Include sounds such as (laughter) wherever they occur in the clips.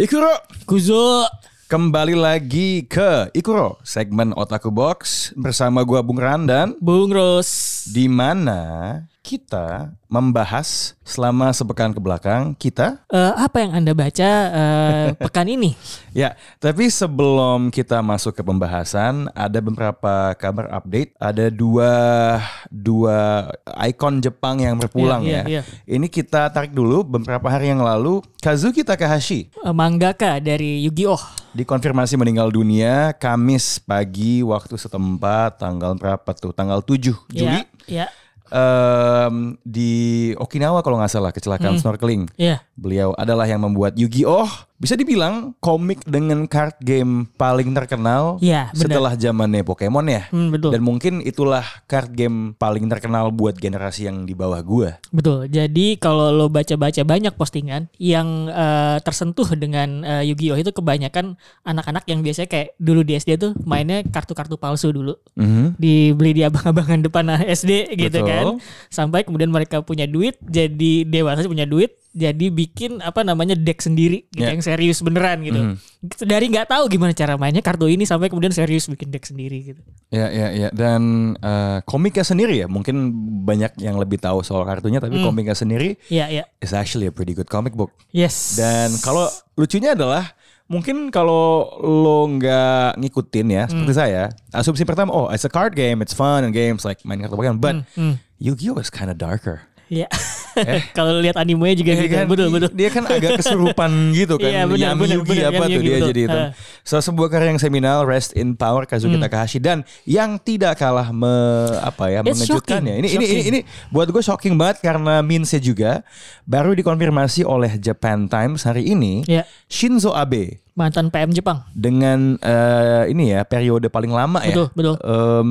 Ikuro Kuzo. kembali lagi ke Ikuro segmen Otaku Box bersama gua Bung Randan Bung Ros. Di mana kita membahas selama sepekan ke belakang kita Eh, apa yang Anda baca eh, (laughs) pekan ini? ya tapi sebelum kita masuk ke pembahasan ada beberapa kabar update ada dua dua ikon Jepang yang berpulang Iya, ya iya, iya. ini kita tarik dulu beberapa hari yang lalu Kazuki Takahashi Eh, mangaka dari Yu-Gi-Oh. Dikonfirmasi meninggal dunia Kamis pagi waktu setempat tanggal berapa tuh? Tanggal 7 Juli. Ya, ya, Em, di Okinawa kalau nggak salah kecelakaan snorkeling. ya. Beliau adalah yang membuat Yu-Gi-Oh! Bisa dibilang komik dengan card game paling terkenal benar. setelah zamannya Pokemon ya. Hmm, betul. Dan mungkin itulah card game paling terkenal buat generasi yang di bawah gua. Betul. Jadi kalau lo baca-baca banyak postingan yang eh, tersentuh dengan eh, Yu-Gi-Oh itu kebanyakan anak-anak yang biasanya kayak dulu di SD tuh mainnya kartu-kartu palsu dulu. Mhm. Dibeli di abang-abangan depan (laughs) SD gitu Betul. kan. Sampai kemudian mereka punya duit, jadi dewasa punya duit, jadi bikin apa namanya deck sendiri gitu Ya. yang serius beneran gitu. Dari nggak tahu gimana cara mainnya kartu ini sampai kemudian serius bikin deck sendiri gitu. Ya, ya, ya. Dan eh, komiknya sendiri ya, mungkin banyak yang lebih tahu soal kartunya, tapi komiknya sendiri Iya, iya. is actually a pretty good comic book. Yes. Dan kalau lucunya adalah mungkin kalau lo nggak ngikutin ya, seperti saya, asumsi pertama, oh, it's a card game, it's fun and games like main kartu Pokemon, but Hmm. Yu-Gi-Oh is kind of darker. Iya. (laughs) kalau lihat animenya juga Iya gitu. kan? Betul, betul. Dia kan agak kesurupan (laughs) gitu kan. Iya, benar, Yami benar, Yugi benar, apa Yami tuh Yugi, dia betul. jadi itu. Ah. So, sebuah karya yang seminal Rest in Power Kazuki Hmm. Takahashi dan yang tidak kalah me, apa ya It's mengejutkan ya. shocking, Ini, ini ini ini buat gue shocking banget karena Minsei juga baru dikonfirmasi oleh Japan Times hari ini Iya. Shinzo Abe Mantan PM Jepang. dengan eh, ini ya periode paling lama ya. Betul, betul. Em,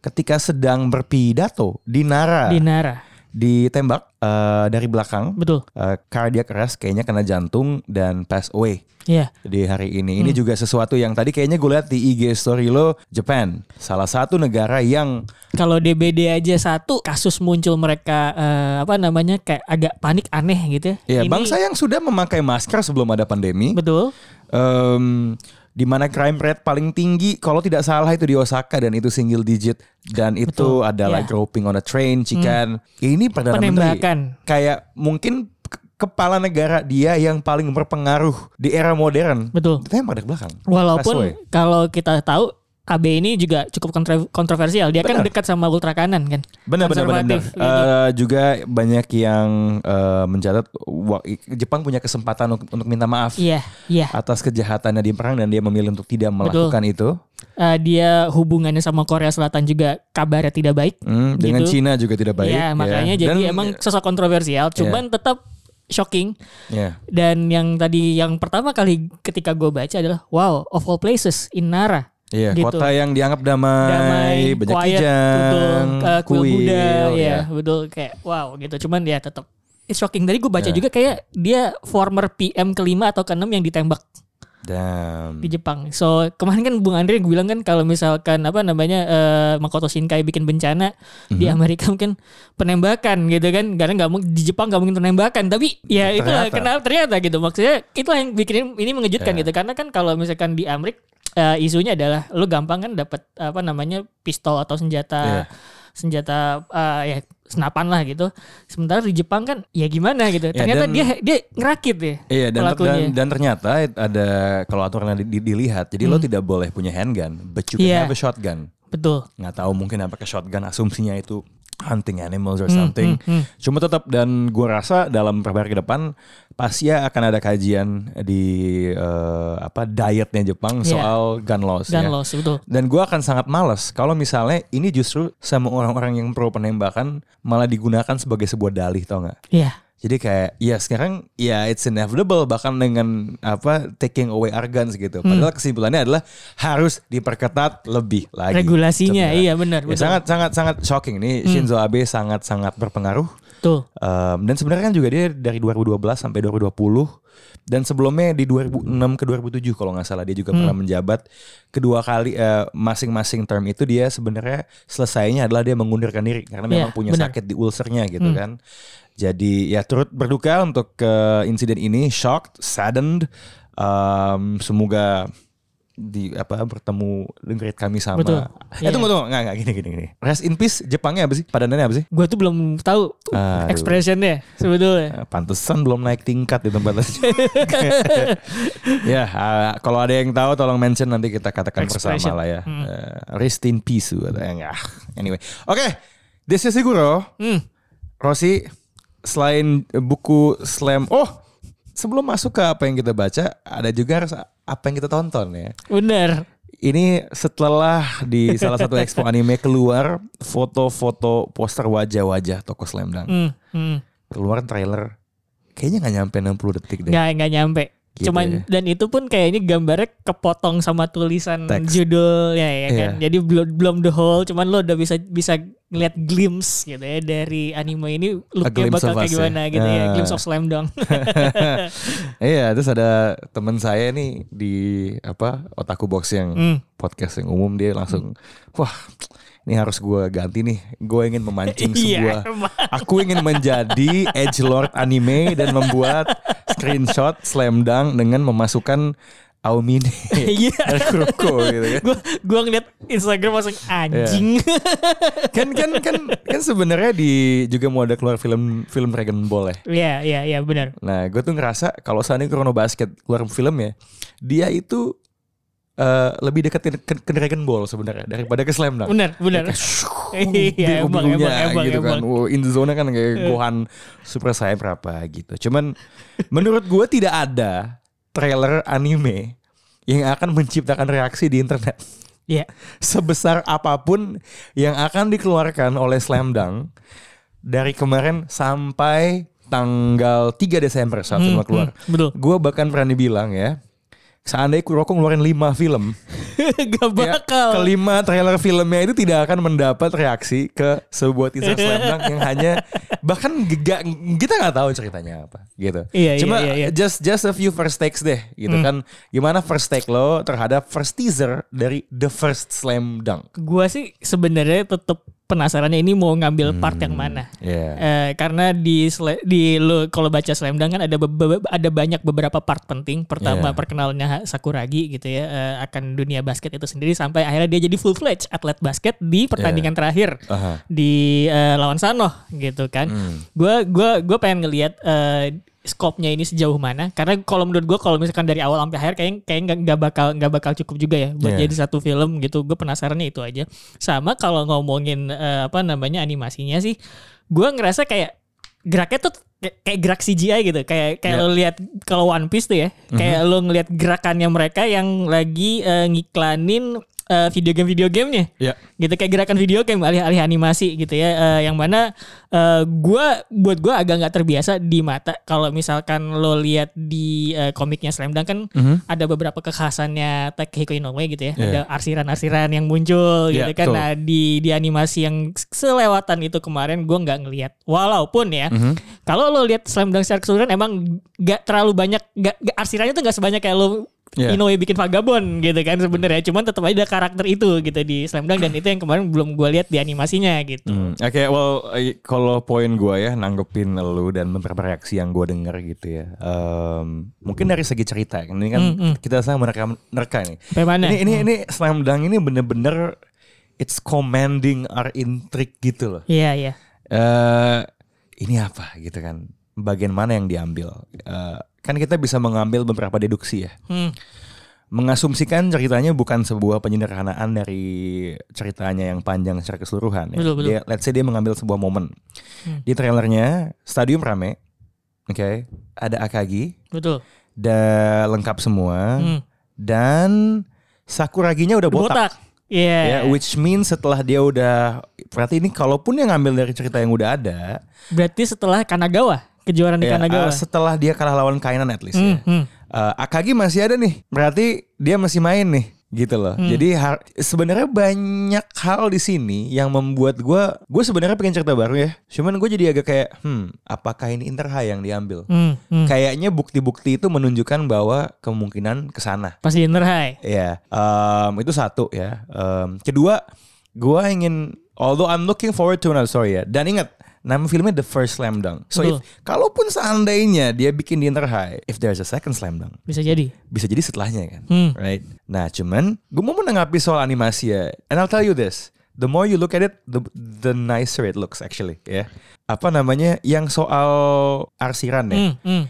ketika sedang berpidato di Nara Di Nara. Ditembak eh, dari belakang Betul. uh, cardiac arrest kayaknya kena jantung dan pass away Iya. di hari ini. Hmm. Ini juga sesuatu yang tadi kayaknya gue lihat di IG story lo Japan, salah satu negara yang Kalau DBD aja satu kasus muncul mereka eh, apa namanya kayak agak panik aneh gitu ya Ini- bangsa yang sudah memakai masker sebelum ada pandemi. Betul. Em, di mana crime rate paling tinggi kalau tidak salah itu di Osaka dan itu single digit dan itu Betul, adalah ya. Hmm. groping on a train, chicken. Ini perdana menteri Penembakan. kayak mungkin ke- kepala negara dia yang paling berpengaruh di era modern. Betul. Ditembak dari belakang. Walaupun kalau kita tahu AB ini juga cukup kontro- kontroversial. Dia kan Benar. dekat sama ultra kanan kan. Benar benar benar. gitu. Eh, juga banyak yang eh, mencatat wah, Jepang punya kesempatan untuk, untuk minta maaf Iya, iya. atas kejahatannya di perang dan dia memilih untuk tidak melakukan itu. Eh, dia hubungannya sama Korea Selatan juga kabarnya tidak baik. Hmm, dengan Gitu. Cina juga tidak baik. Iya, makanya ya. jadi Dan- emang sosok kontroversial. Cuman tetap shocking. ya. Dan yang tadi yang pertama kali ketika gue baca adalah wow of all places in Nara. Iya, Gitu. kota yang dianggap damai, Damai, banyak quiet, kijang, betul, uh, kuil Buddha, kuil, ya, betul kayak wow gitu. Cuman ya tetap it's shocking. Tadi gue baca Ya. juga kayak dia former PM kelima atau keenam yang ditembak Damn. di Jepang. So kemarin kan Bung Andre bilang kan kalau misalkan apa namanya eh, Makoto Shinkai bikin bencana di Mhm. Amerika mungkin penembakan gitu kan karena nggak mungkin di Jepang nggak mungkin penembakan tapi ya Ternyata. kenapa ternyata gitu maksudnya itulah yang bikin ini mengejutkan Ya. gitu karena kan kalau misalkan di Amerika eh, isunya adalah lu gampang kan dapat apa namanya pistol atau senjata Iya. senjata eh, ya senapan lah gitu sementara di Jepang kan ya gimana gitu Ya, ternyata dan- dia dia ngerakit ya Iya dan, dan pelakunya. dan ternyata ada kalau aturannya di- di- dilihat, jadi lo tidak boleh punya handgun, but you can Hmm. Iya. have a shotgun. betul Nggak tahu mungkin apakah shotgun asumsinya itu hunting animals or something. hmm, hmm. Cuma tetap dan gue rasa dalam beberapa hari ke depan pasti ya akan ada kajian di eh, apa dietnya Jepang Iya. soal gun laws. Gun ya. laws betul. Dan gue akan sangat males kalau misalnya ini justru sama orang-orang yang pro penembakan malah digunakan sebagai sebuah dalih tau nggak? Iya. Jadi kayak ya sekarang ya it's inevitable bahkan dengan apa taking away our guns gitu. Hmm. Padahal kesimpulannya adalah harus diperketat lebih lagi. Regulasinya Sebenarnya. iya benar Ya, betul. sangat sangat sangat shocking nih Shinzo Abe sangat sangat berpengaruh. Tuh. Um, dan sebenarnya kan juga dia dari 2012 sampai 2020 dan sebelumnya di 2006 ke 2007 kalau nggak salah dia juga pernah menjabat kedua kali eh, masing-masing term itu dia sebenarnya selesainya adalah dia mengundurkan diri karena Iya, memang punya benar. sakit di ulcernya gitu kan. Jadi ya turut berduka untuk eh, insiden ini, shocked, saddened. Um, semoga di apa bertemu great kami sama. Betul. Eh Iya. tunggu tunggu nggak nggak gini gini gini. Rest in peace Jepangnya apa sih? Padanannya apa sih? Gue tuh belum tahu Aduh. expressionnya sebetulnya. Eh, Pantesan belum naik tingkat di tempat itu. (laughs) ya, ah, kalau ada yang tahu tolong mention nanti kita katakan Expression. bersama lah ya. Eh, rest in peace ah, Anyway, oke. This is Siguro. Hmm. Rossi, selain buku slam, oh sebelum masuk ke apa yang kita baca, ada juga harus apa yang kita tonton ya. Bener. Ini setelah di salah satu (laughs) expo anime keluar foto-foto poster wajah-wajah toko slam dunk. Hmm. Hmm. Keluar trailer, kayaknya nggak nyampe 60 detik deh. Nggak nggak nyampe. Gitu Cuman ya. dan itu pun kayaknya gambarnya kepotong sama tulisan Teks. judulnya ya kan. Iya. Jadi belum belum the whole, cuman lo udah bisa bisa ngeliat glimpse gitu ya dari anime ini looknya bakal kayak ya. gimana gitu ya. Ah. Glimpse of Slam Dunk. (laughs) Iya, terus ada teman saya nih di apa otaku box yang Hmm. podcast yang umum dia langsung, wah ini harus gue ganti nih. Gue ingin memancing (laughs) sebuah, Iya, aku ingin menjadi edge lord anime dan membuat screenshot slam dunk dengan memasukkan Aomine Iya. (laughs) dari Kuroko gitu kan. Gue gua ngeliat Instagram langsung anjing. (laughs) kan kan kan kan sebenarnya di juga mau ada keluar film film Dragon Ball ya. Iya iya iya benar. Nah, gue tuh ngerasa kalau seandainya Chrono Basket keluar film ya, dia itu eh, lebih dekat ke, ke- ke Dragon Ball sebenarnya daripada ke Slam Dunk. Benar benar. (laughs) Iya emang emang emang gitu kan. Wow, in the zone kan kayak Gohan Super Saiyan berapa gitu. Cuman menurut gue tidak ada trailer anime yang akan menciptakan reaksi di internet Iya. (laughs) sebesar apa pun yang akan dikeluarkan oleh Slam Dunk dari kemarin sampai tanggal 3 Desember saat film keluar. Hmm, betul. Gue bahkan berani bilang ya, seandainya Kuroko ngeluarin 5 film, (laughs) Gak ya, bakal. kelima trailer filmnya itu tidak akan mendapat reaksi ke sebuah teaser (laughs) Slam Dunk yang hanya bahkan gak, kita nggak tahu ceritanya apa gitu. Iya, iya, Cuma iya, iya. just just a few first takes deh gitu Hmm. kan. Gimana first take lo terhadap first teaser dari the first Slam Dunk? Gua sih sebenarnya tetap penasarannya ini mau ngambil part yang mana. Iya. Eh, karena di di lo kalau baca Slam Dunk kan ada be- ada banyak beberapa part penting. Pertama Iya. perkenalannya Ha- Sakuragi gitu ya eh, akan dunia basket itu sendiri sampai akhirnya dia jadi full fledged atlet basket di pertandingan terakhir Aha. di eh, lawan Sanoh gitu kan. Hmm. Gua gua gua pengen ngelihat eh, skopnya ini sejauh mana? Karena kalau menurut gua kalau misalkan dari awal sampai akhir kayak kayak nggak nggak bakal nggak bakal cukup juga ya buat Iya. jadi satu film gitu. Gue penasarannya itu aja. Sama kalau ngomongin eh, apa namanya animasinya sih gua ngerasa kayak geraknya tuh kayak, gerak CGI gitu. Kayak kayak Iya. lo lihat kalau One Piece tuh ya kayak lo ngelihat gerakannya mereka yang lagi eh, ngiklanin eh, video game video gamenya Ya. gitu kayak gerakan video game alih-alih animasi gitu ya Eh, yang mana eh, gua buat gua agak nggak terbiasa di mata kalau misalkan lo lihat di eh, komiknya Slam Dunk kan Mhm. ada beberapa kekhasannya Takehiko Inoue gitu ya Iya. ada arsiran-arsiran yang muncul Iya, gitu kan nah di di animasi yang selewatan itu kemarin gua nggak ngelihat walaupun ya Mhm. kalau lo lihat Slam Dunk secara keseluruhan emang gak terlalu banyak gak, gak- arsirannya tuh gak sebanyak kayak lo Iya. Inoue bikin vagabond gitu kan sebenarnya cuman tetap aja ada karakter itu gitu di Slam Dunk dan itu yang kemarin belum gue lihat di animasinya gitu Hmm, Oke, well, eh, kalau poin gue ya nanggepin lu dan beberapa reaksi yang gue denger gitu ya. Em, mungkin dari segi cerita, kan ini kan Hmm, hmm. kita sama mereka nerka nih. sampai mana Ini ini ini Slam Dunk ini bener-bener it's commanding our intrigue gitu loh. iya iya eh ini apa gitu kan? Bagian mana yang diambil? Eh, kan kita bisa mengambil beberapa deduksi ya. Hmm, mengasumsikan ceritanya bukan sebuah penyederhanaan dari ceritanya yang panjang secara keseluruhan. Ya. Betul, betul. Dia, let's say dia mengambil sebuah momen. Di trailernya stadium rame, oke, ada Akagi, Betul. udah lengkap semua, Hmm. dan Sakuraginya udah botak. Botak. Iya. Ya, which means setelah dia udah berarti ini kalaupun yang ngambil dari cerita yang udah ada, Berarti setelah Kanagawa, kejuaraan di ya, Kanagawa. uh, setelah dia kalah lawan Kainan at least ya. Hmm, hmm. Uh, Akagi masih ada nih. Berarti dia masih main nih gitu loh. Hmm. Jadi sebenarnya banyak hal di sini yang membuat gua gue sebenarnya pengen cerita baru ya. Cuman gue jadi agak kayak hmm apakah ini Interhigh yang diambil? Hmm, hmm. Kayaknya bukti-bukti itu menunjukkan bahwa kemungkinan ke sana. Pasti Inner High. Ya, em, itu satu ya. Em, kedua, gua ingin, although I'm looking forward to another story ya. Dan ingat, nama filmnya The First Slam Dunk. So if, Betul. kalaupun seandainya dia bikin di Inter High, if there's a second Slam Dunk, Bisa jadi. bisa jadi setelahnya kan, Hmm. right? Nah, cuman gue mau menanggapi soal animasi ya. And I'll tell you this, the more you look at it, the the nicer it looks actually, ya. Apa namanya? Yang soal arsiran ya Hmm, hmm.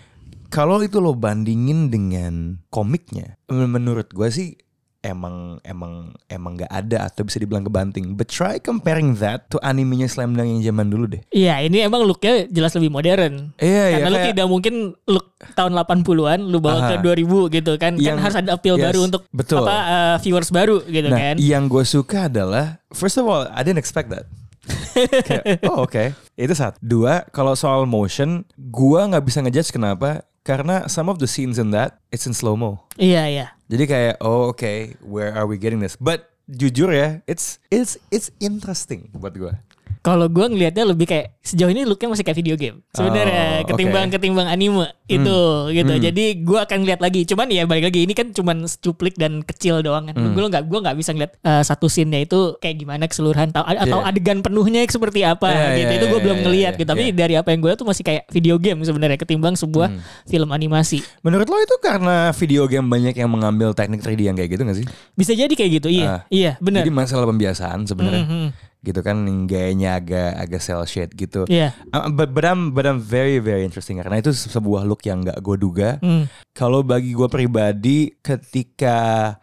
kalau itu lo bandingin dengan komiknya, men- menurut gue sih emang emang emang nggak ada atau bisa dibilang kebanting. But try comparing that to animenya Slam Dunk yang zaman dulu deh. Iya, ini emang looknya jelas lebih modern. Iya, Karena iya, lu kayak- tidak mungkin look tahun 80-an lu bawa ke Aha. 2000 gitu kan. Yang- kan harus ada appeal yes, baru untuk betul. apa uh, viewers baru gitu Nah, kan. yang gue suka adalah first of all, I didn't expect that. (laughs) Kayak, oh oke, itu satu. Dua, kalau soal motion, gua nggak bisa ngejudge kenapa? Karena some of the scenes in that, it's in slow mo. Iya, iya. Jadi kayak oh oke, where are we getting this? But jujur ya, it's it's it's interesting buat gue. Kalau gue ngelihatnya lebih kayak sejauh ini looknya masih kayak video game sebenarnya Oh, ketimbang oke. ketimbang anime itu gitu. Jadi gue akan lihat lagi. Cuman ya balik lagi ini kan cuman cuplik dan kecil doang kan. Gue nggak gue nggak bisa ngeliat uh, satu scene-nya itu kayak gimana keseluruhan atau, atau Yeah. adegan penuhnya seperti apa Yeah, gitu. yeah, itu gue yeah, belum yeah, ngelihat yeah, gitu. Tapi yeah. dari apa yang gue tuh masih kayak video game sebenarnya ketimbang sebuah film animasi. Menurut lo itu karena video game banyak yang mengambil teknik 3D yang kayak gitu gak sih? Bisa jadi kayak gitu. Iya, Ah. iya benar. Jadi masalah pembiasaan sebenarnya. Mhm. Gitu kan gayanya agak agak cel shade gitu. Iya. Uh, but, but, I'm, but I'm very very interesting karena itu sebuah look yang gak gue duga. Hmm. Kalau bagi gue pribadi ketika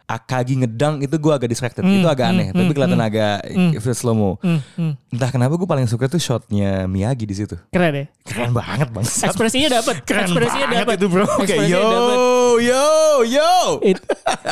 Akagi ngedang itu gue agak distracted. Hmm, itu agak hmm, aneh. Tapi hmm, kelihatan hmm. agak if it's slow mo. Hmm, hmm. Entah kenapa gue paling suka tuh shotnya Miyagi di situ. Keren ya. Keren banget bang. Ekspresinya dapat. Keren Ekspresinya banget dapat. itu bro. Kayak yo dapet. Yo yo. It-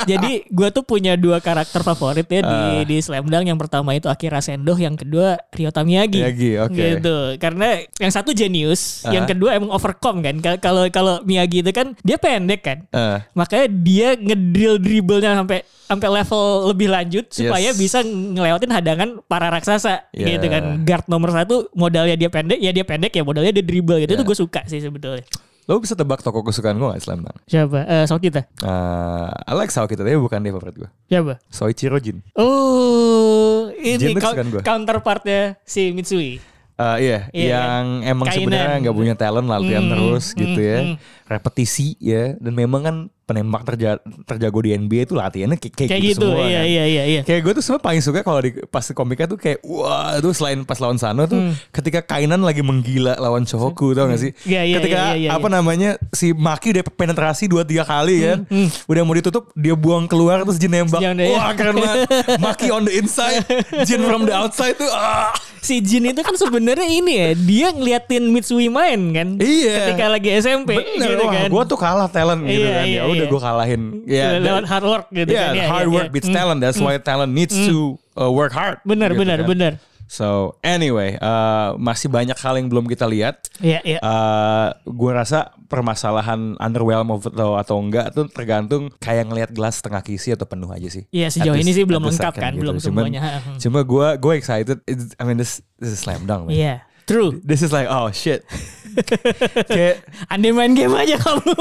jadi gue tuh punya dua karakter favorit ya di Ah. di Slam Dunk. Yang pertama itu Akira Sendo, yang kedua Ryota Miyagi. Miyagi, oke. Gitu. Karena yang satu jenius, Ah. yang kedua emang overcome kan. Ka- Kalau kalau Miyagi itu kan dia pendek kan. Eh, Makanya dia ngedrill dribblenya sampai sampai level lebih lanjut supaya Yes. bisa ngelewatin hadangan para raksasa Yeah. gitu kan. Guard nomor satu modalnya dia pendek, ya dia pendek ya modalnya dia dribble gitu. Itu Yeah. gue suka sih sebetulnya. Lo bisa tebak toko kesukaan gue gak Slam Dunk? Siapa? Eh so kita. Uh, I like Sao kita tapi bukan dia favorit gue. Siapa? Soichiro Jin. Oh, ini Jin kesukaan gua. counterpartnya si Mitsui. Uh, iya, Iya yang emang sebenarnya nggak punya talent latihan Hmm, terus gitu hmm, ya, hmm. repetisi ya, dan memang kan penembak terja terjago di NBA itu latihannya kayak, kayak Kayak gitu, gitu, semua. iya kan. iya iya iya. Kayak gue tuh sebenarnya paling suka kalau di pas komiknya tuh kayak wah itu selain pas lawan Sano tuh Hmm. ketika Kainan lagi menggila lawan Chohoku tau gak sih? Iya, iya, ketika iya, iya, apa iya. namanya si Maki udah penetrasi dua tiga kali kan, hmm. udah mau ditutup dia buang keluar terus Jin nembak. Nembak, Wah keren banget. (laughs) Maki on the inside, Jin from the outside tuh. Ah. Si Jin itu kan sebenarnya ini ya, dia ngeliatin Mitsui main kan. Iya. Ketika lagi SMP Bener, gitu wah, kan. gue tuh kalah talent gitu Iya, kan. iya, ya udah iya. gue kalahin. Ya, lewat dan- hard work gitu yeah, kan. Iya, hard iya, work iya. beats Hmm. talent. That's why talent needs to uh, work hard. Benar gitu benar kan. benar. So anyway, uh, masih banyak hal yang belum kita lihat. Iya iya. Uh, gue rasa permasalahan underwhelm atau atau enggak tuh tergantung kayak ngelihat gelas setengah kisi atau penuh aja sih. Iya sejauh At ini sih belum lengkap kan, gitu. belum Cuman- semuanya. Hmm. Cuma gue gue excited. It's- I mean this this is slam dunk. Iya. True. This is like oh shit. (laughs) (laughs) Kayak Andai main game aja kamu.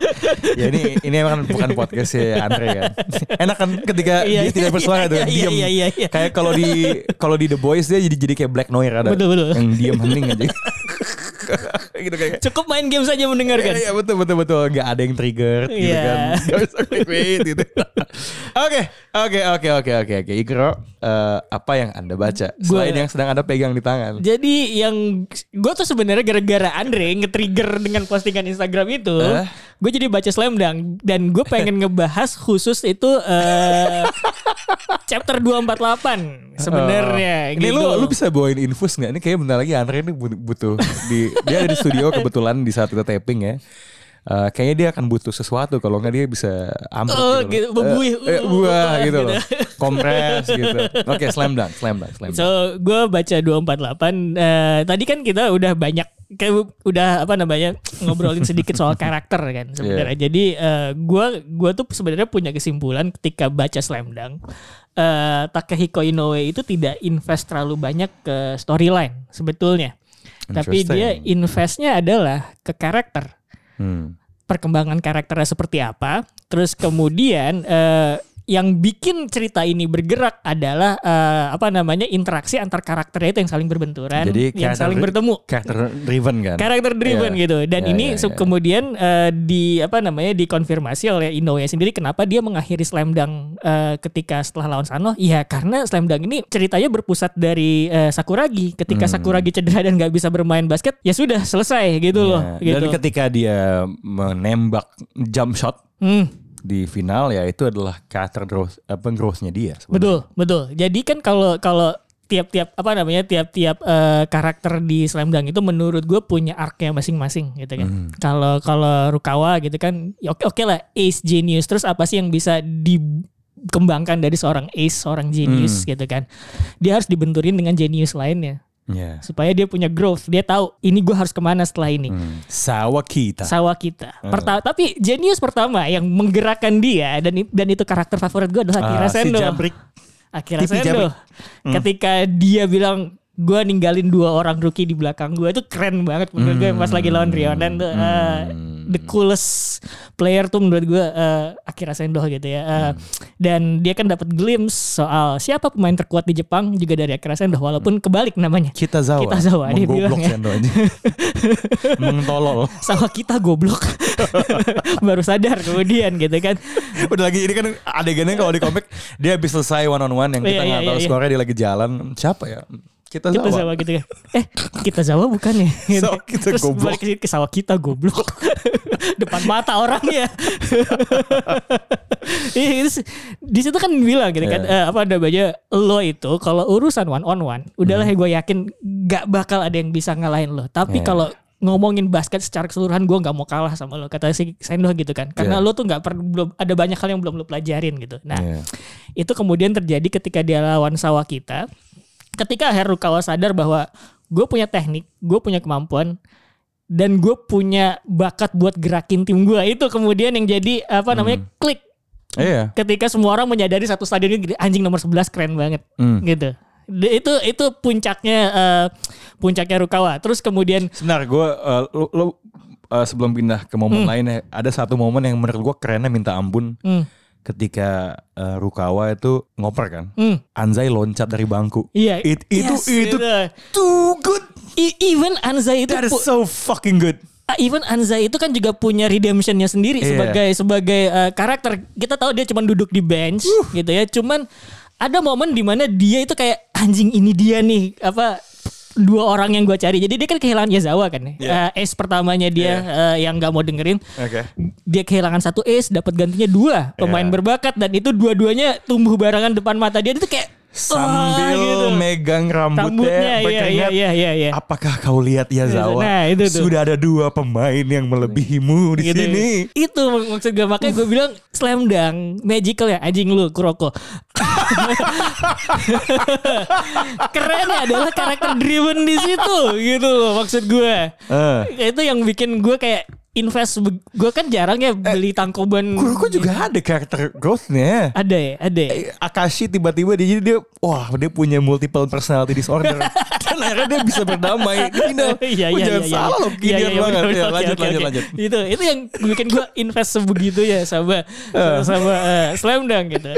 (laughs) ya ini ini emang bukan podcast ya Andre kan. Enak kan ketika Iya, dia tidak bersuara tuh iya, iya, diam. iya, iya, iya. Kayak kalau di kalau di The Boys dia jadi jadi kayak Black Noir ada Betul, betul. yang diam hening aja. (laughs) gitu kayak Cukup main game saja mendengarkan. Iya betul betul betul nggak ada yang trigger gitu Iya. kan. Gak bisa gitu. Oke, Oke oke oke oke oke Ikro eh, apa yang anda baca selain yang sedang anda pegang di tangan? Jadi yang gue tuh sebenarnya gara-gara Andre nge-trigger dengan postingan Instagram itu, Eh? gue jadi baca Slam Dunk dan gue pengen (laughs) ngebahas khusus itu eh, chapter 248 sebenarnya. Ini gitu. lu lu bisa bawain infus nggak? Ini kayak bentar lagi Andre ini bu- butuh di dia ada di studio kebetulan di saat kita taping ya. Eh, kayaknya dia akan butuh sesuatu kalau nggak dia bisa ambruk Oh, gitu, gitu, loh. berbuih. Eh, eh, buah Uh, gitu gitu. loh. Kompres gitu. Oke, slam dunk, slam dunk, slam dunk. So gue baca 248 eh, Tadi kan kita udah banyak Kayak udah apa namanya Ngobrolin sedikit soal karakter kan sebenarnya Jadi gue gua tuh sebenarnya punya kesimpulan Ketika baca Slam Dunk eh, Takehiko Inoue itu tidak invest terlalu banyak ke storyline Sebetulnya Tapi dia investnya adalah ke karakter Hmm. perkembangan karakternya seperti apa. Terus kemudian eh, yang bikin cerita ini bergerak adalah eh, apa namanya interaksi antar karakternya itu yang saling berbenturan, Jadi yang saling bertemu. Karakter driven kan? Karakter driven Iya. gitu. Dan Iya, ini iya, se- iya. kemudian eh, di apa namanya dikonfirmasi oleh Inoue sendiri kenapa dia mengakhiri Slam Dunk eh, ketika setelah lawan Sano. Ya karena Slam Dunk ini ceritanya berpusat dari eh, Sakuragi. Ketika Hmm. Sakuragi cedera dan nggak bisa bermain basket, ya sudah selesai gitu loh. Iya. Dan Gitu. ketika dia menembak jump shot Hmm. Di final ya itu adalah karakter growth apa growthnya dia. sebenarnya. Betul, betul. Jadi kan kalau kalau tiap-tiap apa namanya tiap-tiap eh, karakter di Slam Dunk itu menurut gue punya arc-nya masing-masing gitu kan. Hmm. Kalau kalau Rukawa gitu kan, ya oke oke lah ace genius. Terus apa sih yang bisa dikembangkan dari seorang ace, seorang genius Hmm. gitu kan? Dia harus dibenturin dengan genius lainnya Iya. supaya dia punya growth. Dia tahu ini gue harus ke mana setelah ini. Hmm. Sawa kita. Sawah kita. Perta- tapi genius pertama yang menggerakkan dia dan dan itu karakter favorit gue adalah Akira Ah, si Sendo. Jabrik. Akira Tipi Sendo. Jabrik. Ketika dia bilang gue ninggalin dua orang rookie di belakang gue itu keren banget menurut gue pas lagi lawan Rionan tuh uh, the coolest player tuh menurut gue uh, Akira Sendo gitu ya Uh, dan dia kan dapat glimpse soal siapa pemain terkuat di Jepang juga dari Akira Sendo walaupun kebalik namanya Kita Zawa. Kita Zawa, dia bilang ya. (laughs) Mengtolol. sama kita goblok (laughs) baru sadar kemudian gitu kan Udah lagi ini kan adegannya kalau di komik dia habis selesai one on one yang kita Iya, nggak iya, tahu iya, skornya dia lagi jalan. Siapa ya? Kita kita Zawa. Zawa gitu kan eh kita Zawa bukan ya Gitu. (laughs) Zawa kita terus goblok. balik ke sawah kita goblok (laughs) depan mata orangnya (laughs) Iya, itu sih. di situ kan bilang gitu kan Iya. eh, apa namanya lo itu kalau urusan one on one udahlah Hmm. gue yakin gak bakal ada yang bisa ngalahin lo tapi Iya. kalau ngomongin basket secara keseluruhan gue nggak mau kalah sama lo kata si Sendo gitu kan karena Iya. lo tuh nggak perlu belum ada banyak hal yang belum lo pelajarin gitu nah Iya. itu kemudian terjadi ketika dia lawan sawah kita. Ketika Herukawa sadar bahwa gue punya teknik, gue punya kemampuan, dan gue punya bakat buat gerakin tim gue. Itu kemudian yang jadi apa namanya klik. Iya. Ketika semua orang menyadari satu stadion ini anjing nomor 11 keren banget Hmm. gitu. Itu itu puncaknya eh, puncaknya Rukawa. Terus kemudian Sebentar, gue lu, lu, uh, sebelum pindah ke momen lain ya, ada satu momen yang menurut gue kerennya minta ampun hmm, ketika uh, Rukawa itu ngoper kan. hmm, Anzai loncat dari bangku. iya It- itu Yes, itu too good. E- even Anzai itu That is so fucking good. Ah, even Anza itu kan juga punya redemptionnya sendiri Iya. sebagai sebagai eh, karakter. Kita tahu dia cuma duduk di bench gitu ya. Cuman ada momen di mana dia itu kayak anjing ini dia nih apa dua orang yang gue cari. Jadi dia kan kehilangan Yazawa kan ya. Iya. Eh, ace pertamanya dia eh, yang nggak mau dengerin. Oke. Dia kehilangan satu ace, dapat gantinya dua pemain Iya. berbakat dan itu dua-duanya tumbuh barengan depan mata dia itu kayak Sambil wah, gitu. megang rambutnya, Rambutnya, iya, berkeringat. iya, iya, iya. Apakah kau lihat Yazawa? Nah, itu tuh. Sudah ada dua pemain yang melebihimu di gitu. sini. Itu mak- maksud gue makanya gue bilang slam dunk magical ya anjing lu Kuroko. (laughs) Kerennya adalah karakter driven di situ gitu loh maksud gue. Eh. Itu yang bikin gue kayak invest gue kan jarang ya beli tangkoban Kuroko juga ada karakter growth-nya. ada ya ada ya? Eh, Akashi tiba-tiba dia jadi dia wah dia punya multiple personality disorder (laughs) dan akhirnya dia bisa berdamai (laughs) di final. Iya Lu iya jangan iya. salah loh Iya, kinian iya, iya, banget. Ya, lanjut lanjut lanjut. Itu itu yang bikin gue (laughs) invest sebegitu ya sama sama eh, slam dunk gitu.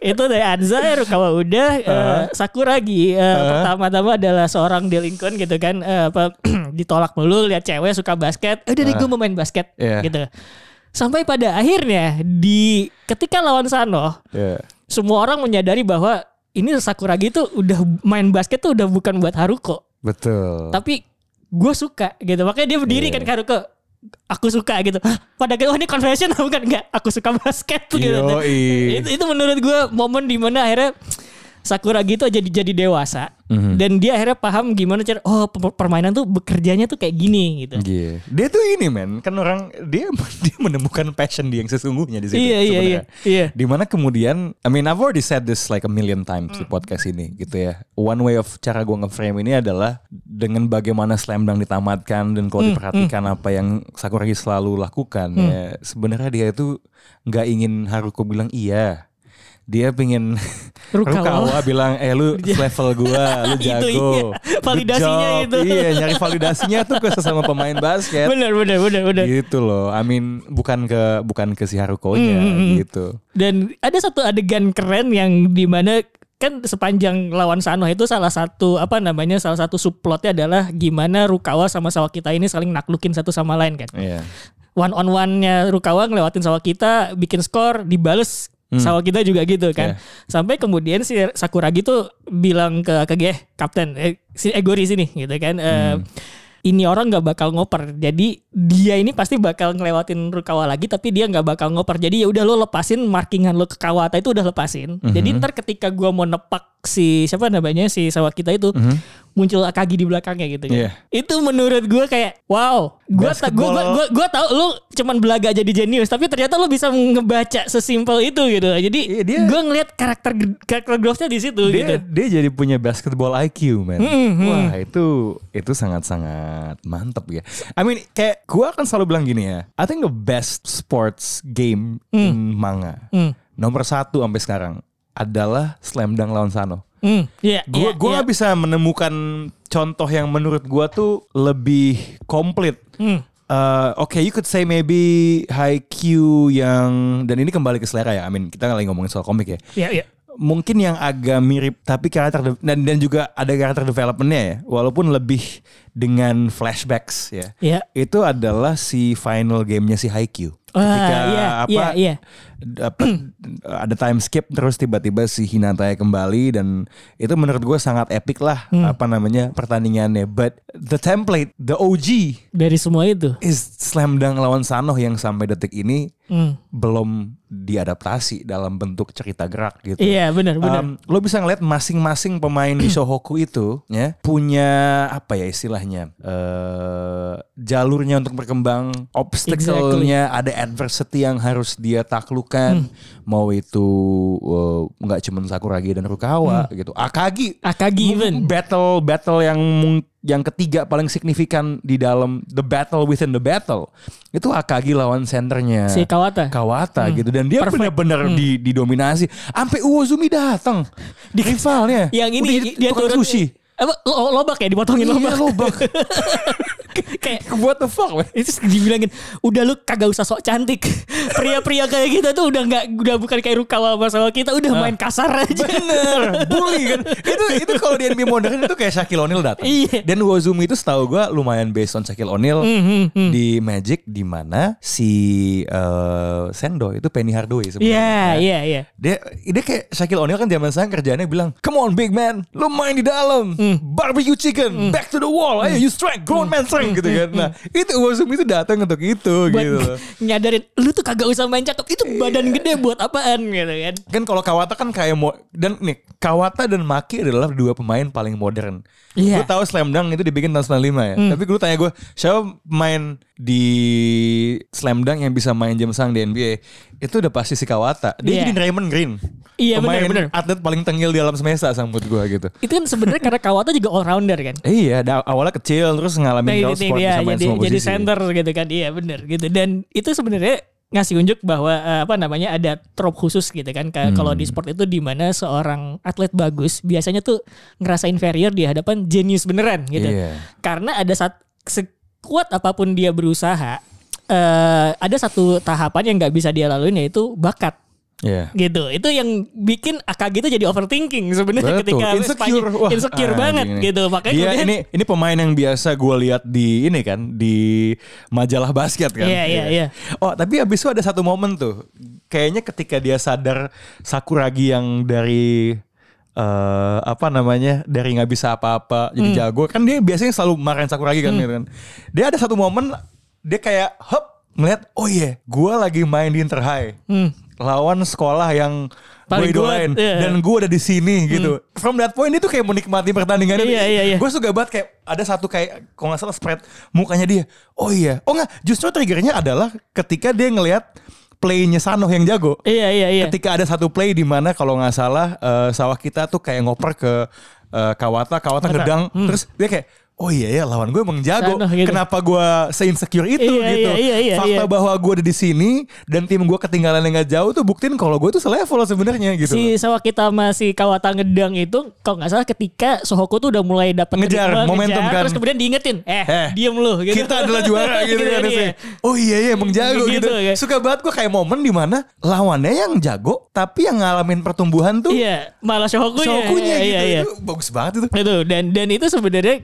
itu dari Anza, Rukawa udah, eh, Sakuragi eh, pertama-tama adalah seorang delinquent gitu kan, eh, apa (clears throat) ditolak mulu lihat cewek suka basket, eh, udah deh gue mau main basket Iya. gitu. Sampai pada akhirnya di ketika lawan Sano Ya. semua orang menyadari bahwa ini Sakuragi tuh udah main basket tuh udah bukan buat Haruko. Betul. Tapi gue suka gitu. Makanya dia berdiri Iya. kan ke Haruko. Aku suka gitu. Hah, pada oh ini confession (laughs) bukan enggak? Aku suka basket tuh gitu. Yoi. Itu, itu menurut gue momen di mana akhirnya Sakuragi itu jadi jadi dewasa Mhm. dan dia akhirnya paham gimana cara oh per- permainan tuh bekerjanya tuh kayak gini gitu. Iya. Dia tuh ini men, kan orang dia (laughs) dia menemukan passion dia yang sesungguhnya di situ. Iya, iya, iya, iya. Di mana kemudian, I mean I've already said this like a million times di podcast ini gitu ya. One way of cara gue nge-frame ini adalah dengan bagaimana slam dunk ditamatkan dan kalau diperhatikan apa yang Sakuragi selalu lakukan ya. Sebenarnya dia itu nggak ingin Haruko bilang iya. Dia pengen Rukawa. Rukawa bilang eh lu level gua, (laughs) lu Itu jago. iya. Good Validasinya job. itu. Iya, nyari validasinya tuh ke sesama pemain basket. Bener bener bener bener. Gitu loh. I mean bukan ke bukan ke si Haruko-nya Hmm, gitu. Dan ada satu adegan keren yang di mana kan sepanjang lawan Sano itu salah satu apa namanya salah satu subplotnya adalah gimana Rukawa sama Sawakita ini saling naklukin satu sama lain kan. Iya. One on one-nya Rukawa ngelewatin Sawakita bikin skor dibales Sawakita juga gitu kan. Sampai kemudian si Sakuragi tuh bilang ke Akage, eh kapten eh, si Egori sini gitu kan. eh, ini orang nggak bakal ngoper. Jadi dia ini pasti bakal ngelewatin Rukawa lagi tapi dia nggak bakal ngoper. Jadi ya udah lo lepasin markingan lo ke Kawata itu udah lepasin. Jadi ntar ketika gua mau nepak si siapa namanya si Sawakita itu muncul Akagi di belakangnya gitu kan. Iya. Itu menurut gua kayak wow, gua ta- gua, gua, gua, gua tahu lu cuman belaga jadi jenius tapi ternyata lu bisa ngebaca sesimpel itu gitu. Jadi dia- gua ngeliat karakter karakter growth-nya di situ gitu. Dia dia jadi punya basketball IQ, man. Hmm, Wah, itu itu sangat-sangat mantep ya. I mean, kayak gua akan selalu bilang gini ya. I think the best sports game in manga. Hmm. Nomor satu sampai sekarang adalah Slam Dunk lawan Sano. Hmm, iya, Gue iya, gua iya. nggak bisa menemukan contoh yang menurut gua tuh lebih komplit. Hmm. Uh, Oke, you could say maybe Haikyuu yang dan ini kembali ke selera ya. I mean, kita lagi ngomongin soal komik ya. Iya, iya. Mungkin yang agak mirip tapi karakter dan dan juga ada karakter developmentnya ya. Walaupun lebih dengan flashbacks ya. Iya. Itu adalah si final gamenya si Haikyuu. Wah, Ketika iya, apa iya, iya. apa (clears throat) ada time skip terus tiba-tiba si Hinata kembali dan itu menurut gue sangat epic lah Hmm. apa namanya pertandingannya but the template the OG Dari semua itu. is slam dunk lawan Sanoh yang sampai detik ini Hmm. belum diadaptasi dalam bentuk cerita gerak gitu. Iya, benar, benar. Um, lo bisa ngeliat masing-masing pemain di (clears throat) Shohoku itu ya punya apa ya istilahnya eh jalurnya untuk berkembang, obstacle-nya ada adversity yang harus dia taklukkan, Hmm. mau itu eh, nggak cuman Sakuragi dan Rukawa gitu, Akagi. Akagi even. battle battle yang yang ketiga paling signifikan di dalam the battle within the battle. Itu Akagi lawan senternya Si Kawata. Kawata gitu. Dan dia benar-benar di didominasi. Sampai Uozumi datang di rivalnya. Yang ini Udah dia turun sushi Apa lo- lobak ya dipotongin Iya, lobak. lobak. (laughs) kayak (laughs) what the fuck man? itu dibilangin udah lu kagak usah sok cantik (laughs) pria-pria kayak gitu tuh udah nggak udah bukan kayak Rukawa sama kita udah main kasar aja Bener, bully kan. Itu itu kalau di NBA modern itu kayak Shaquille O'Neal datang. Iya. Dan Uozumi itu setahu gua lumayan based on Shaquille O'Neal Hmm, di Magic di mana si eh, Sendo itu Penny Hardaway sebenarnya. iya iya iya Dia dia kayak Shaquille O'Neal kan zaman sekarang kerjanya bilang, "Come on big man, lu main di dalam. Hmm. Barbecue chicken, back to the wall. Ayo you strike, grown man gitu kan." Nah, (laughs) itu Uozumi itu datang untuk itu Hmm. buat gitu loh. nyadarin lu tuh kagak usah main cakep itu badan gede buat apaan gitu kan Kan kalau Kawata kan kayak mo dan nih Kawata dan Maki adalah dua pemain paling modern. Iya. Gue tahu Slam Dunk itu dibikin tahun 95 ya. Tapi gue tanya gue siapa main di Slam Dunk yang bisa main jam sang di NBA itu udah pasti si Kawata. Dia Iya. jadi Raymond Green. Iya, pemain bener, bener. atlet paling tengil di alam semesta sambut gue gitu. itu kan sebenarnya karena Kawata juga all rounder kan (laughs) Iya, awalnya kecil terus ngalamin Nah, sport dia, bisa main jadi, semua jadi posisi. center gitu kan iya bener gitu dan itu sebenarnya ngasih unjuk bahwa eh, apa namanya ada trop khusus gitu kan Kayak kalau di sport itu di mana seorang atlet bagus biasanya tuh ngerasa inferior di hadapan jenius beneran gitu Iya. karena ada saat sekuat apa pun dia berusaha eh ada satu tahapan yang nggak bisa dia laluin yaitu bakat Iya. gitu itu yang bikin AKG itu jadi overthinking sebenarnya ketika insecure, Wah, insecure banget ini. gitu makanya Dia kemudian ini ini pemain yang biasa gue lihat di ini kan di majalah basket kan. Iya, iya, iya. Oh tapi abis itu ada satu momen tuh kayaknya ketika dia sadar Sakuragi yang dari eh apa namanya dari nggak bisa apa-apa jadi jago kan dia biasanya selalu marahin Sakuragi kan, gitu kan. Dia ada satu momen dia kayak hop ngeliat oh iya gue lagi main di Inter High Hmm. Lawan sekolah yang Paling gue idolain iya. dan gue ada di sini gitu. From that point itu kayak menikmati pertandingan Iya, iya, iya. Gue suka banget kayak ada satu kayak kalau nggak salah spread mukanya dia. Oh iya. Oh nggak. Justru triggernya adalah ketika dia ngelihat playnya Sanoh yang jago. Iya iya iya. Ketika ada satu play di mana kalau nggak salah eh, sawah kita tuh kayak ngoper ke eh, Kawata, Kawata Kawata. ngedang, terus dia kayak Oh iya ya lawan gue emang jago. Sanoh gitu. Kenapa gue se-insecure itu Iya, gitu. iya, iya, iya, Fakta iya. bahwa gue ada di sini dan tim gue ketinggalan yang gak jauh tuh buktiin kalau gue tuh selevel sebenarnya gitu. Si Sawakita masih Kawata ngedang itu kalau nggak salah ketika Sohoko tuh udah mulai dapat Ngejar, momentum kan. terus kemudian diingetin eh, Eh, diem lu gitu. Kita adalah juara (laughs) gitu, kan. iya. Terus, Oh iya iya emang jago Gitu, gitu. ya. Suka banget gue kayak momen di mana lawannya yang jago tapi yang ngalamin pertumbuhan tuh Iya, malah Shohokunya. Shokunya gitu. Iya, iya. Itu bagus banget itu. itu dan dan itu sebenarnya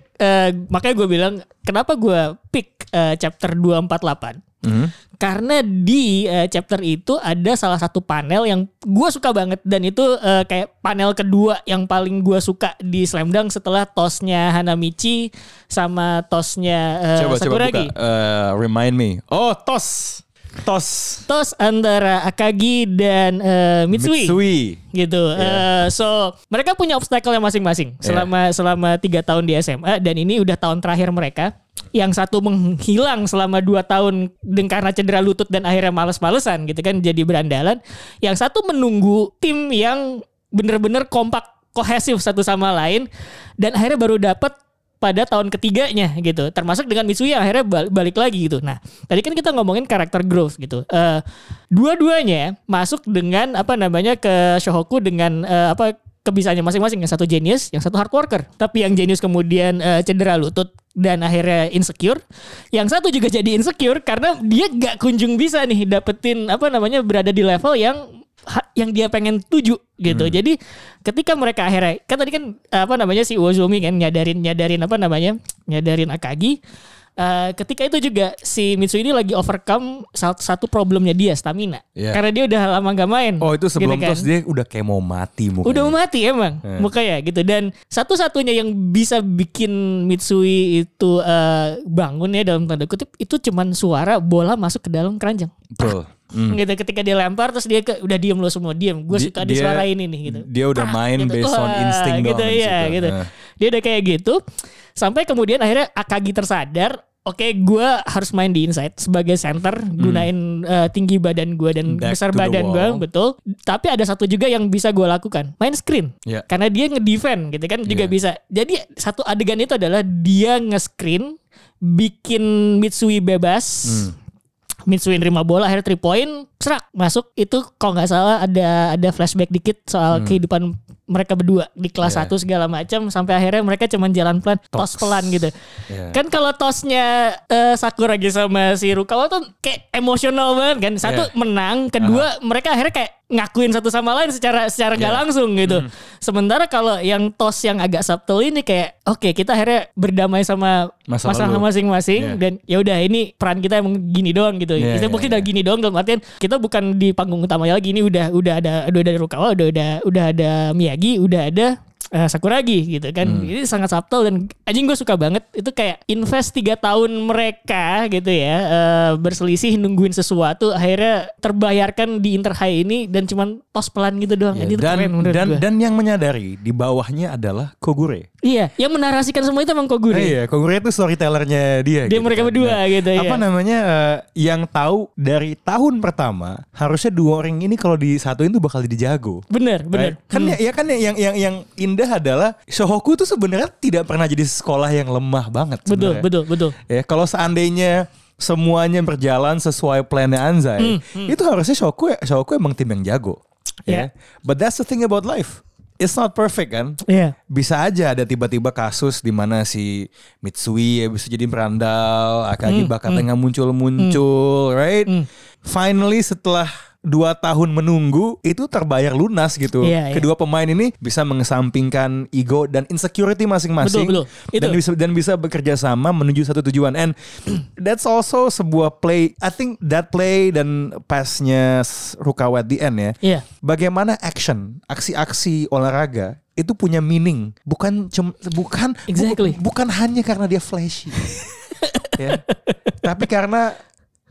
makanya gue bilang kenapa gue pick eh, chapter 248 Hmm. karena di eh, chapter itu ada salah satu panel yang gue suka banget dan itu eh, kayak panel kedua yang paling gue suka di Slam Dunk setelah tosnya Hanamichi sama tosnya eh, Coba coba buka. Sakuragi. Eh, remind me. Oh tos. Tos. Tos antara Akagi dan eh, Mitsui. Mitsui. gitu. Eh, so mereka punya obstacle yang masing-masing selama selama tiga tahun di SMA dan ini udah tahun terakhir mereka. Yang satu menghilang selama dua tahun dengan karena cedera lutut dan akhirnya males-malesan gitu kan jadi berandalan. Yang satu menunggu tim yang bener-bener kompak kohesif satu sama lain dan akhirnya baru dapat pada tahun ketiganya gitu. Termasuk dengan Mitsui yang akhirnya bal- balik lagi gitu. Nah tadi kan kita ngomongin karakter growth gitu. Eh, dua-duanya masuk dengan apa namanya ke Shohoku dengan eh, apa kebisaannya masing-masing. Yang satu genius yang satu hard worker. Tapi yang genius kemudian eh, cedera lutut dan akhirnya insecure. Yang satu juga jadi insecure karena dia gak kunjung bisa nih dapetin apa namanya berada di level yang yang dia pengen tuju gitu. Jadi ketika mereka akhirnya kan tadi kan apa namanya si Uozomi kan nyadarin nyadarin apa namanya? nyadarin Akagi Eh, ketika itu juga si Mitsui ini lagi overcome satu, satu problemnya dia stamina. Iya. Karena dia udah lama gak main. Oh itu sebelum gitu kan. dia udah kayak mau mati mukanya. Udah mau mati emang Eh. mukanya gitu dan satu-satunya yang bisa bikin Mitsui itu eh, bangun ya dalam tanda kutip itu cuman suara bola masuk ke dalam keranjang. Betul. Hmm. Gitu ketika dia lempar terus dia ke, udah diem lo semua diem. Gue Di- suka dia- disuara ini nih gitu. Dia udah main gitu. based on Wah, insting gitu doang di ya gitu. Nah. Dia udah kayak gitu sampai kemudian akhirnya Akagi tersadar Oke, gue harus main di inside sebagai center, gunain eh, tinggi badan gue dan Hmm. Back besar badan gue, betul. Tapi ada satu juga yang bisa gue lakukan, main screen. Iya. Karena dia ngedefend gitu kan juga Iya. bisa. Jadi satu adegan itu adalah dia nge-screen, bikin Mitsui bebas. Hmm. Mitsui nerima bola akhirnya 3 point serak masuk itu kalau nggak salah ada ada flashback dikit soal kehidupan mereka berdua di kelas Hmm. Yeah. 1 segala macam sampai akhirnya mereka cuman jalan pelan tos pelan gitu. Yeah. Kan kalau tosnya eh, Sakuragi sama si Rukawa tuh kayak emosional banget kan. Satu Yeah. menang, kedua mereka akhirnya kayak ngakuin satu sama lain secara secara nggak Yeah. langsung gitu. Hmm. Sementara kalau yang tos yang agak subtle ini kayak oke kita akhirnya berdamai sama Masa masalah masing-masing Yeah. dan ya udah ini peran kita emang gini doang gitu. Yeah, kita yeah, mungkin yeah. udah gini doang dalam artian kita bukan di panggung utamanya lagi ini udah udah ada udah ada Rukawa, udah ada udah ada Miyagi, udah ada eh, Sakuragi gitu kan. Hmm. Ini sangat subtle dan anjing gue suka banget itu kayak invest 3 tahun mereka gitu ya eh, berselisih nungguin sesuatu akhirnya terbayarkan di Inter High ini dan cuman tos pelan gitu doang. Ya, Ini dan keren dan dan yang menyadari di bawahnya adalah Kogure. Iya, yang menarasikan semua itu emang Kogure. Eh, iya, Kogure itu storytellernya dia. Dia mereka berdua gitu, Apa iya. namanya eh, yang tahu dari tahun pertama harusnya dua orang ini kalau disatuin tuh bakal jadi jago. Bener, bener. Right? Kan ya, ya kan ya, yang yang yang indah adalah Shohoku tuh sebenarnya tidak pernah jadi sekolah yang lemah banget. Betul, sebenarnya. betul, betul. Ya kalau seandainya semuanya berjalan sesuai plannya Anzai, Hmm, itu harusnya Shohoku Shohoku emang tim yang jago. Ya. Ya. But that's the thing about life. It's not perfect kan? Iya. Bisa aja ada tiba-tiba kasus di mana si Mitsui ya bisa jadi berandal, Akagi Hmm, bakatnya nggak muncul-muncul, right? Finally setelah dua tahun menunggu itu terbayar lunas gitu. Iya, iya. Kedua pemain ini bisa mengesampingkan ego dan insecurity masing-masing Betul, betul. dan Itu. bisa dan bisa bekerja sama menuju satu tujuan. And (clears throat) that's also sebuah play. I think that play dan pasnya Rukawa at the end ya. Iya. Bagaimana action, aksi-aksi olahraga itu punya meaning, bukan cum, bukan bu- Exactly. bukan hanya karena dia flashy. (laughs) ya. Tapi karena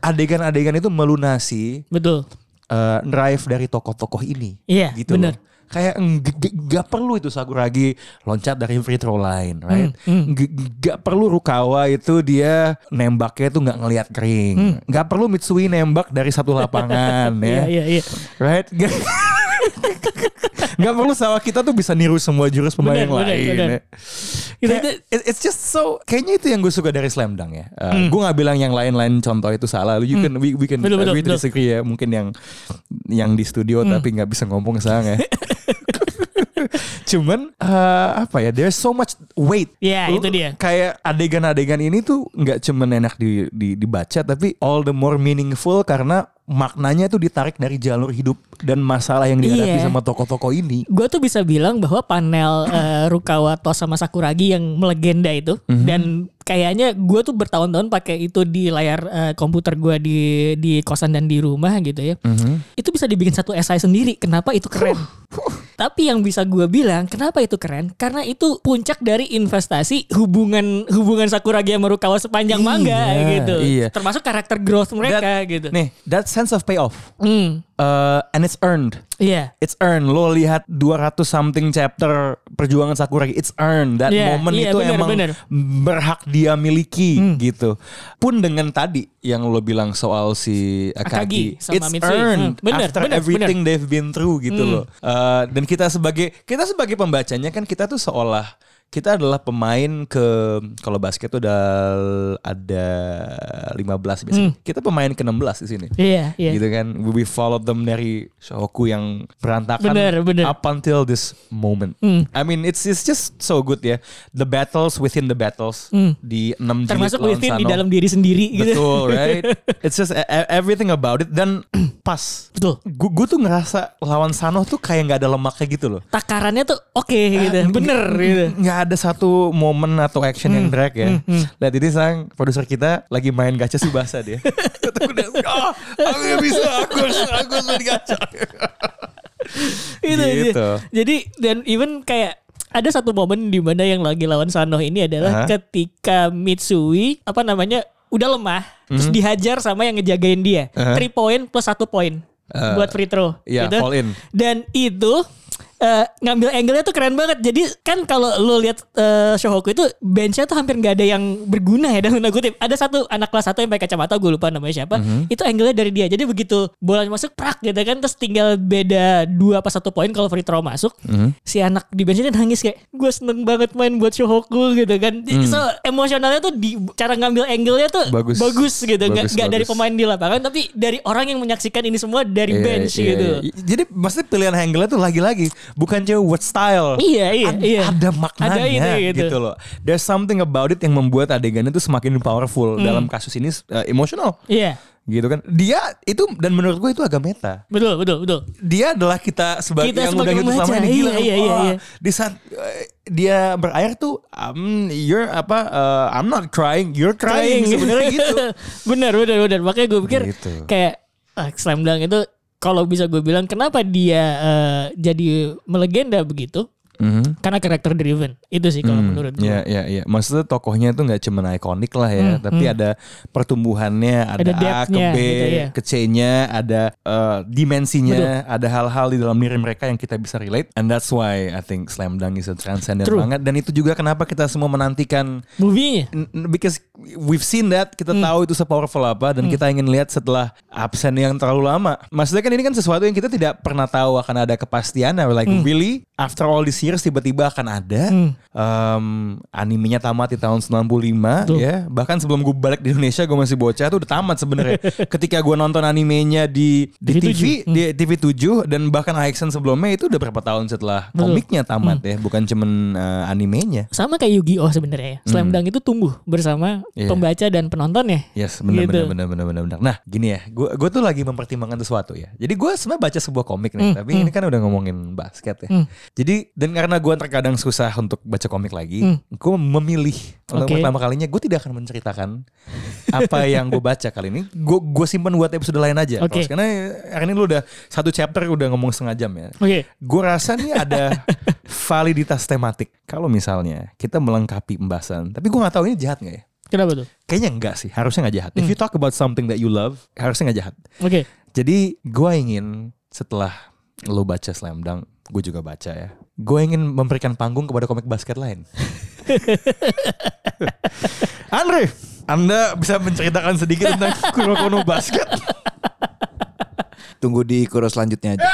adegan-adegan itu melunasi Betul. Uh, drive dari tokoh-tokoh ini. Iya, gitu bener. loh. Kayak nggak perlu itu Sakuragi loncat dari free throw line, right? Hmm, Nggak- Nggak perlu Rukawa itu dia nembaknya tuh nggak ngelihat kering. Nggak perlu Mitsui nembak dari satu lapangan, Hmm. (laughs) Iya, ya, iya, iya. right? (laughs) (laughs) Nggak perlu sama kita tuh bisa niru semua jurus pemain Bener, yang bener, lain. bener. ya. Kita Kayak, it's just so kayaknya itu yang gue suka dari Slam Dunk ya. Uh, Hmm. Gue nggak bilang yang lain-lain contoh itu salah. You can we, we can Betul, betul, agree to betul. disagree ya. Mungkin yang yang di studio Hmm. tapi nggak bisa ngomong sang ya. (laughs) (laughs) Cuman uh, apa ya? There's so much weight. Iya, Lu- itu dia. Kayak adegan-adegan ini tuh nggak cuman enak di, di dibaca tapi all the more meaningful karena maknanya tuh ditarik dari jalur hidup dan masalah yang dihadapi Iya. sama tokoh-tokoh ini. gue tuh bisa bilang bahwa panel eh, Rukawa Tos sama Sakuragi yang melegenda itu Mhm. dan kayaknya gue tuh bertahun-tahun pakai itu di layar eh, komputer gue di di kosan dan di rumah gitu ya Mhm. itu bisa dibikin satu esai sendiri kenapa itu keren tapi yang bisa gue bilang kenapa itu keren karena itu puncak dari investasi hubungan hubungan Sakuragi sama Rukawa sepanjang Iya, manga gitu iya. termasuk karakter growth mereka That- gitu Nih, that sense of payoff. Hmm, Uh, and it's earned. iya It's earned. Lo lihat 200 something chapter perjuangan Sakuragi. It's earned. That Iya, moment iya, itu bener, emang bener. berhak dia miliki Hmm. gitu. Pun dengan tadi yang lo bilang soal si Akagi, Akagi sama it's Mitsui. earned Hmm, bener, after bener, everything they've been through gitu Hmm. loh. Uh, dan kita sebagai kita sebagai pembacanya kan kita tuh seolah kita adalah pemain ke kalau basket tuh udah ada 15 biasanya. Kita pemain ke 16 di sini. Iya iya. Gitu kan? We followed them dari Shohoku yang berantakan Bener, bener. up until this moment. Hmm. I mean it's it's just so good ya. The battles within the battles. Di 6 jilid termasuk within di Sano. dalam diri sendiri gitu. Betul (laughs) right? It's just e- e- everything about it. Dan (clears throat) pas betul. gue tuh ngerasa lawan Sano tuh kayak nggak ada lemaknya gitu loh. Takarannya tuh oke gitu. Ah, bener gitu. nggak ada satu momen atau action yang drag ya lihat ini sang produser kita lagi main gacha subasa dia (laughs) Aku udah, "Ah, aku nggak bisa aku harus aku harus main gacha Itu aja. Gitu. jadi dan even kayak ada satu momen di mana yang lagi lawan Sanoh ini adalah Aha. ketika Mitsui apa namanya udah lemah terus dihajar sama yang ngejagain dia. Aha. three point plus satu poin Eh, buat free throw iya, gitu. in. dan itu eh, ngambil angle-nya tuh keren banget. Jadi kan kalau lo lihat eh, Shohoku itu benchnya tuh hampir nggak ada yang berguna ya (laughs) dalam tanda kutip. Ada satu anak kelas satu yang pakai kacamata gue lupa namanya siapa. Mhm. Itu angle-nya dari dia. Jadi begitu bolanya masuk prak gitu kan terus tinggal beda dua apa satu poin kalau free throw masuk. Mhm. Si anak di benchnya nangis kayak gue seneng banget main buat Shohoku gitu kan. So emosionalnya tuh di cara ngambil angle-nya tuh Bagus. gitu. Nggak Bagus, nggak dari bagus. pemain di lapangan tapi dari orang yang menyaksikan ini semua dari Iya, bench iya, gitu. iya. Jadi maksudnya pilihan angle tuh lagi-lagi bukan cuma what style. Iya, iya, Ad- iya. Ada maknanya Ada ini, gitu. gitu. loh. There's something about it yang membuat adegannya tuh semakin powerful Hmm. dalam kasus ini uh, emosional. Iya. Gitu kan. Dia itu dan menurut gue itu agak meta. Betul, betul, betul. Dia adalah kita sebagai Kita yang sebagai udah gitu pembaca, ini gila. iya, iya, iya, wah, iya. Di saat uh, dia berair tuh um, you're apa uh, I'm not crying, you're crying, sebenarnya gitu. (laughs) bener, bener, bener. Makanya gue pikir Gitu. kayak ah, Slam Dunk itu kalau bisa gue bilang kenapa dia eh, jadi melegenda begitu? Mhm. Karena karakter driven. Itu sih kalau Hmm, menurut gue. Iya, iya, iya. Maksudnya tokohnya tuh nggak cuma ikonik lah ya, tapi ada pertumbuhannya, ada, Ada A ke B, gitu ya. ke C-nya, ada eh, dimensinya, ada hal-hal di dalam diri mereka yang kita bisa relate. And that's why I think Slam Dunk is a transcendent True. banget. Dan itu juga kenapa kita semua menantikan Movie-nya. N- because we've seen that kita Hmm. tahu itu sepowerful apa dan kita ingin lihat setelah absen yang terlalu lama. Maksudnya kan ini kan sesuatu yang kita tidak pernah tahu akan ada kepastian. Like Hmm. really after all these years tiba-tiba akan ada. Hmm. Em, animenya tamat di tahun 95 Betul. ya. Bahkan sebelum gue balik di Indonesia gue masih bocah tuh udah tamat sebenarnya. (laughs) Ketika gue nonton animenya di di TV7. TV di TV 7 dan bahkan AXN sebelumnya itu udah berapa tahun setelah Betul. komiknya tamat ya, bukan cuman eh, animenya. Sama kayak Yu-Gi-Oh sebenarnya. ya. Slam Dunk itu tumbuh bersama Hmm. Iya. pembaca dan penonton ya. Yes, benar Gitu. benar benar benar benar. Nah, gini ya, gue gue tuh lagi mempertimbangkan sesuatu ya. Jadi gue sebenarnya baca sebuah komik nih, Hmm, tapi ini kan udah ngomongin basket ya. Hmm. Jadi dan karena gue terkadang susah untuk baca komik lagi, Hmm. gue memilih untuk Oke. pertama kalinya gue tidak akan menceritakan apa yang gue baca kali ini. Gue gue simpan buat episode lain aja. Terus, Karena hari ini lu udah satu chapter udah ngomong setengah jam ya. Oke. Gue rasa nih ada validitas tematik. Kalau misalnya kita melengkapi pembahasan, tapi gue nggak tahu ini jahat nggak ya? Kenapa tuh? Kayaknya enggak sih, harusnya nggak jahat. If you talk about something that you love, harusnya nggak jahat. Oke. Jadi gue ingin setelah lo baca Slam Dunk, gue juga baca ya. Gue ingin memberikan panggung kepada komik basket lain. (laughs) Andre, Anda bisa menceritakan sedikit tentang (laughs) Kuno Basket? Tunggu di kuro selanjutnya aja.